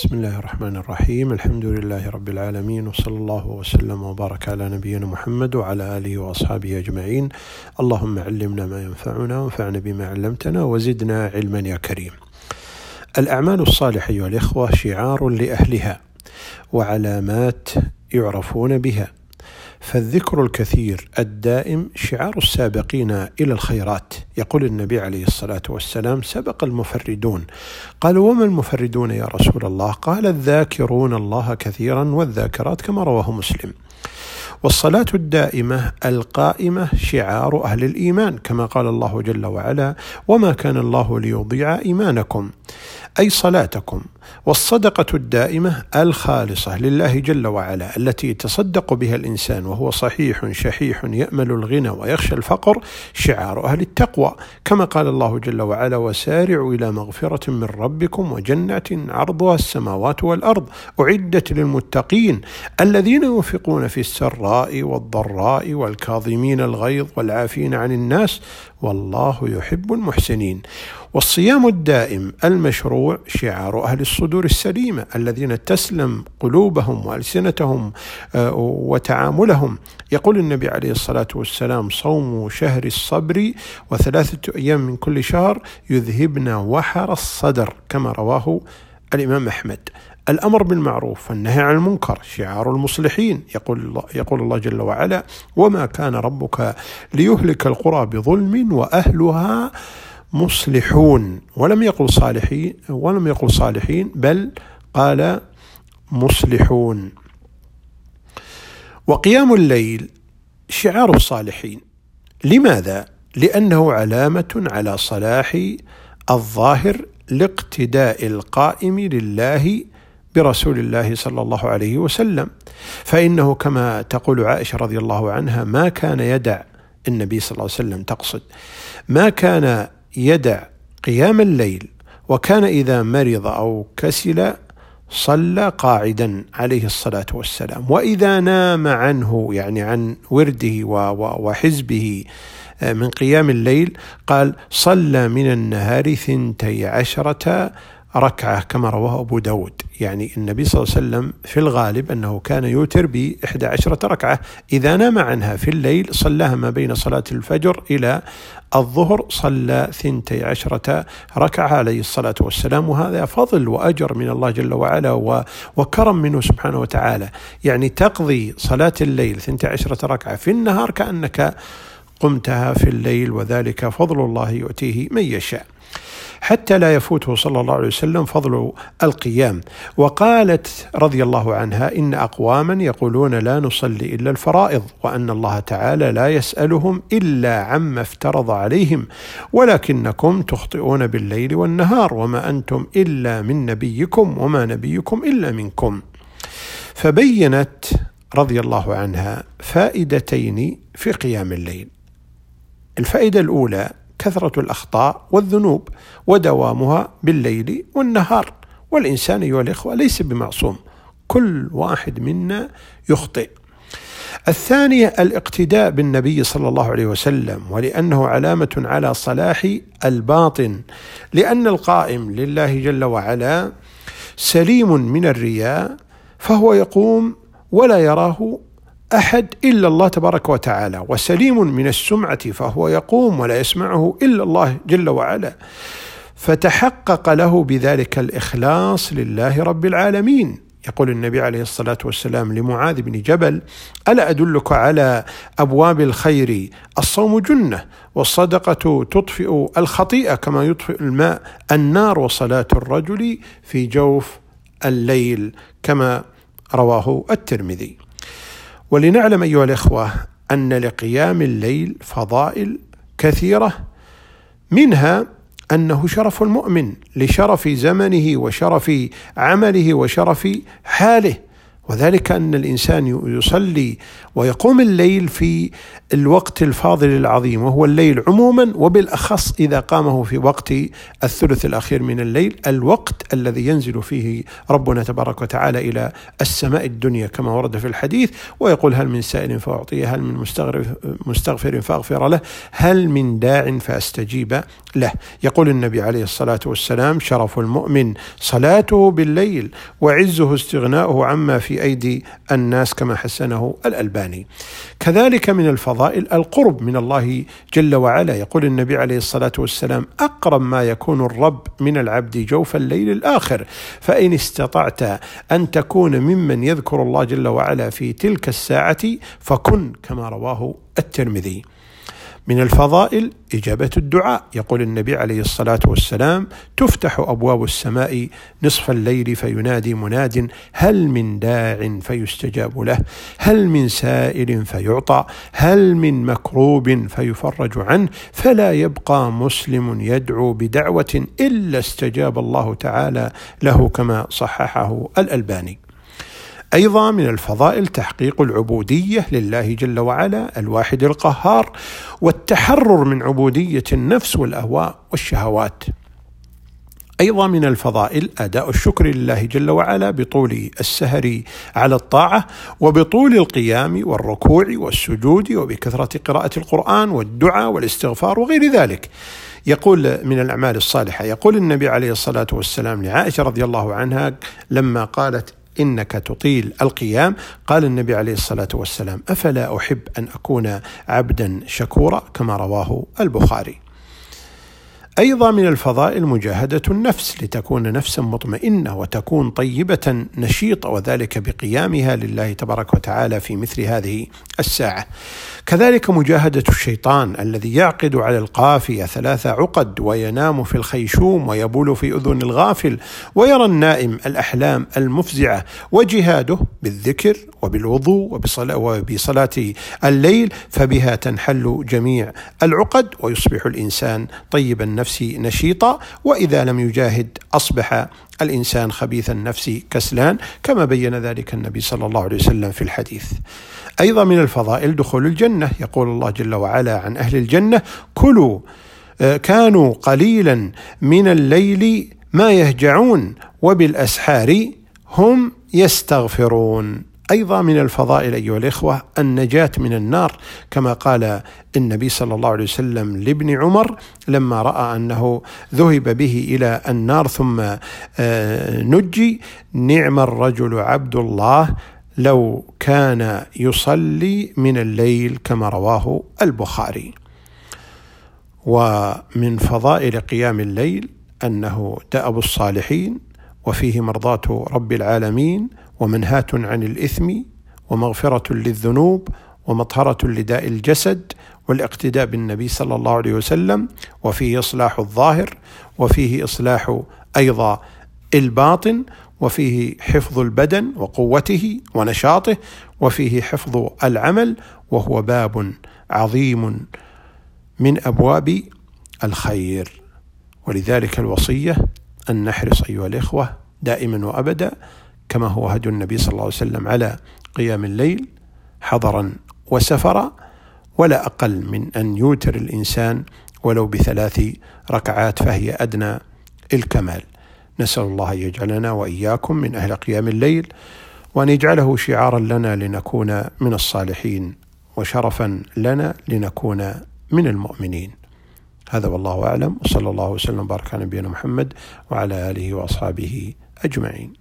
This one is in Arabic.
بسم الله الرحمن الرحيم الحمد لله رب العالمين وصلى الله وسلم وبارك على نبينا محمد وعلى اله واصحابه اجمعين اللهم علمنا ما ينفعنا وانفعنا بما علمتنا وزدنا علما يا كريم الاعمال الصالحه ايها الاخوه شعار لاهلها وعلامات يعرفون بها فالذكر الكثير الدائم شعار السابقين إلى الخيرات. يقول النبي عليه الصلاة والسلام سبق المفردون. قالوا وما المفردون يا رسول الله؟ قال الذاكرون الله كثيرا والذاكرات كما رواه مسلم. والصلاة الدائمة القائمة شعار أهل الإيمان كما قال الله جل وعلا وما كان الله ليضيع إيمانكم. أي صلاتكم. والصدقة الدائمة الخالصة لله جل وعلا التي يتصدق بها الإنسان وهو صحيح شحيح يأمل الغنى ويخشى الفقر شعار أهل التقوى. كما قال الله جل وعلا وسارعوا إلى مغفرة من ربكم وجنة عرضها السماوات والأرض. أعدت للمتقين الذين ينفقون في السراء والضراء والكاظمين الغيظ والعافين عن الناس والله يحب المحسنين. والصيام الدائم المشروع شعار أهل الصدور السليمة الذين تسلم قلوبهم وألسنتهم آه، وتعاملهم. يقول النبي عليه الصلاة والسلام صوم شهر الصبر وثلاثة أيام من كل شهر يذهبن وحر الصدر كما رواه الإمام أحمد. الأمر بالمعروف والنهي عن المنكر شعار المصلحين. يقول الله يقول الله جل وعلا وما كان ربك ليهلك القرى بظلم وأهلها مصلحون ولم يقل صالحين ولم يقل صالحين بل قال مصلحون. وقيام الليل شعار الصالحين. لماذا؟ لأنه علامة على صلاح الظاهر لاقتداء القائم لله برسول الله صلى الله عليه وسلم. فإنه كما تقول عائشة رضي الله عنها ما كان يدع النبي صلى الله عليه وسلم تقصد. ما كان يدع قيام الليل وكان إذا مرض أو كسل صلى قاعدا عليه الصلاة والسلام. وإذا نام عنه يعني عن ورده وحزبه آه، من قيام الليل قال صلى من النهار ثنتي عشرة ركعة كما رواه أبو داود. يعني النبي صلى الله عليه وسلم في الغالب أنه كان يوتر بإحدى عشرة ركعة. إذا نام عنها في الليل صلاها ما بين صلاة الفجر إلى الظهر صلى ثنتي عشرة ركعة عليه الصلاة والسلام. وهذا فضل وأجر من الله جل وعلا وكرم منه سبحانه وتعالى. يعني تقضي صلاة الليل ثنتي عشرة ركعة في النهار كأنك قمتها في الليل وذلك فضل الله يؤتيه من يشاء. حتى لا يفوته صلى الله عليه وسلم فضل القيام. وقالت رضي الله عنها إن أقواما يقولون لا نصلي إلا الفرائض وأن الله تعالى لا يسألهم إلا عما افترض عليهم ولكنكم تخطئون بالليل والنهار وما أنتم إلا من نبيكم وما نبيكم إلا منكم. فبينت رضي الله عنها فائدتين في قيام الليل. الفائدة الأولى كثرة الأخطاء والذنوب ودوامها بالليل والنهار. والإنسان أيها الإخوة ليس بمعصوم كل واحد منا يخطئ. الثانية الاقتداء بالنبي صلى الله عليه وسلم ولأنه علامة على صلاح الباطن. لأن القائم لله جل وعلا سليم من الرياء فهو يقوم ولا يراه أحد إلا الله تبارك وتعالى وسليم من السمعة فهو يقوم ولا يسمعه إلا الله جل وعلا. فتحقق له بذلك الإخلاص لله رب العالمين. يقول النبي عليه الصلاة والسلام لمعاذ بن جبل ألا أدلك على أبواب الخير الصوم جنة والصدقة تطفئ الخطيئة كما يطفئ الماء النار وصلاة الرجل في جوف الليل كما رواه الترمذي. ولنعلم أيها الإخوة أن لقيام الليل فضائل كثيرة منها أنه شرف المؤمن لشرف زمنه وشرف عمله وشرف حاله. وذلك أن الإنسان يصلي ويقوم الليل في الوقت الفاضل العظيم وهو الليل عموما وبالأخص إذا قامه في وقت الثلث الأخير من الليل الوقت الذي ينزل فيه ربنا تبارك وتعالى إلى السماء الدنيا كما ورد في الحديث ويقول هل من سائل فأعطيه هل من مستغفر فأغفر له هل من داع فأستجيب له. يقول النبي عليه الصلاة والسلام شرف المؤمن صلاته بالليل وعزه استغناؤه عما في ايدي الناس كما حسنه الألباني. كذلك من الفضائل القرب من الله جل وعلا. يقول النبي عليه الصلاة والسلام أقرب ما يكون الرب من العبد جوف الليل الآخر. فإن استطعت أن تكون ممن يذكر الله جل وعلا في تلك الساعة فكن كما رواه الترمذي. من الفضائل إجابة الدعاء. يقول النبي عليه الصلاة والسلام تفتح أبواب السماء نصف الليل فينادي مناد هل من داع فيستجاب له هل من سائل فيعطى هل من مكروب فيفرج عنه فلا يبقى مسلم يدعو بدعوة إلا استجاب الله تعالى له كما صححه الألباني. أيضا من الفضائل تحقيق العبودية لله جل وعلا الواحد القهار والتحرر من عبودية النفس والأهواء والشهوات. أيضا من الفضائل أداء الشكر لله جل وعلا بطول السهر على الطاعة وبطول القيام والركوع والسجود وبكثرة قراءة القرآن والدعاء والاستغفار وغير ذلك. يقول من الأعمال الصالحة يقول النبي عليه الصلاة والسلام لعائشة رضي الله عنها لما قالت إنك تطيل القيام. قال النبي عليه الصلاة والسلام أفلا أحب أن أكون عبدا شكورا؟ كما رواه البخاري. أيضا من الفضائل مجاهدة النفس لتكون نفسا مطمئنة وتكون طيبة نشيطة وذلك بقيامها لله تبارك وتعالى في مثل هذه الساعة. كذلك مجاهدة الشيطان الذي يعقد على القافية ثلاث عقد وينام في الخيشوم ويبول في أذن الغافل ويرى النائم الأحلام المفزعة وجهاده بالذكر وبالوضوء وبصلاة, وبصلاة الليل فبها تنحل جميع العقد ويصبح الإنسان طيب النفس نشيطا وإذا لم يجاهد أصبح الإنسان خبيث النفس كسلان كما بين ذلك النبي صلى الله عليه وسلم في الحديث. أيضا من الفضائل دخول الجنة يقول الله جل وعلا عن أهل الجنة كلوا آه، كانوا قليلا من الليل ما يهجعون وبالأسحار هم يستغفرون أيضا من الفضائل أيها الإخوة النجاة من النار كما قال النبي صلى الله عليه وسلم لابن عمر لما رأى أنه ذهب به إلى النار ثم آه، نجي نعم الرجل عبد الله لو كان يصلي من الليل كما رواه البخاري. ومن فضائل قيام الليل أنه دأب الصالحين وفيه مرضاة رب العالمين ومنهاة عن الإثم ومغفرة للذنوب ومطهرة لداء الجسد والاقتداء بالنبي صلى الله عليه وسلم وفيه إصلاح الظاهر وفيه إصلاح أيضا الباطن وفيه حفظ البدن وقوته ونشاطه وفيه حفظ العمل وهو باب عظيم من أبواب الخير. ولذلك الوصية أن نحرص أيها الإخوة دائما وابدا كما هو هدي النبي صلى الله عليه وسلم على قيام الليل حضرا وسفرا ولا أقل من أن يوتر الإنسان ولو بثلاث ركعات فهي أدنى الكمال. نسأل الله يجعلنا وإياكم من أهل قيام الليل وأن يجعله شعارا لنا لنكون من الصالحين وشرفا لنا لنكون من المؤمنين. هذا والله أعلم وصلى الله وسلم وبارك على نبينا محمد وعلى آله وأصحابه أجمعين.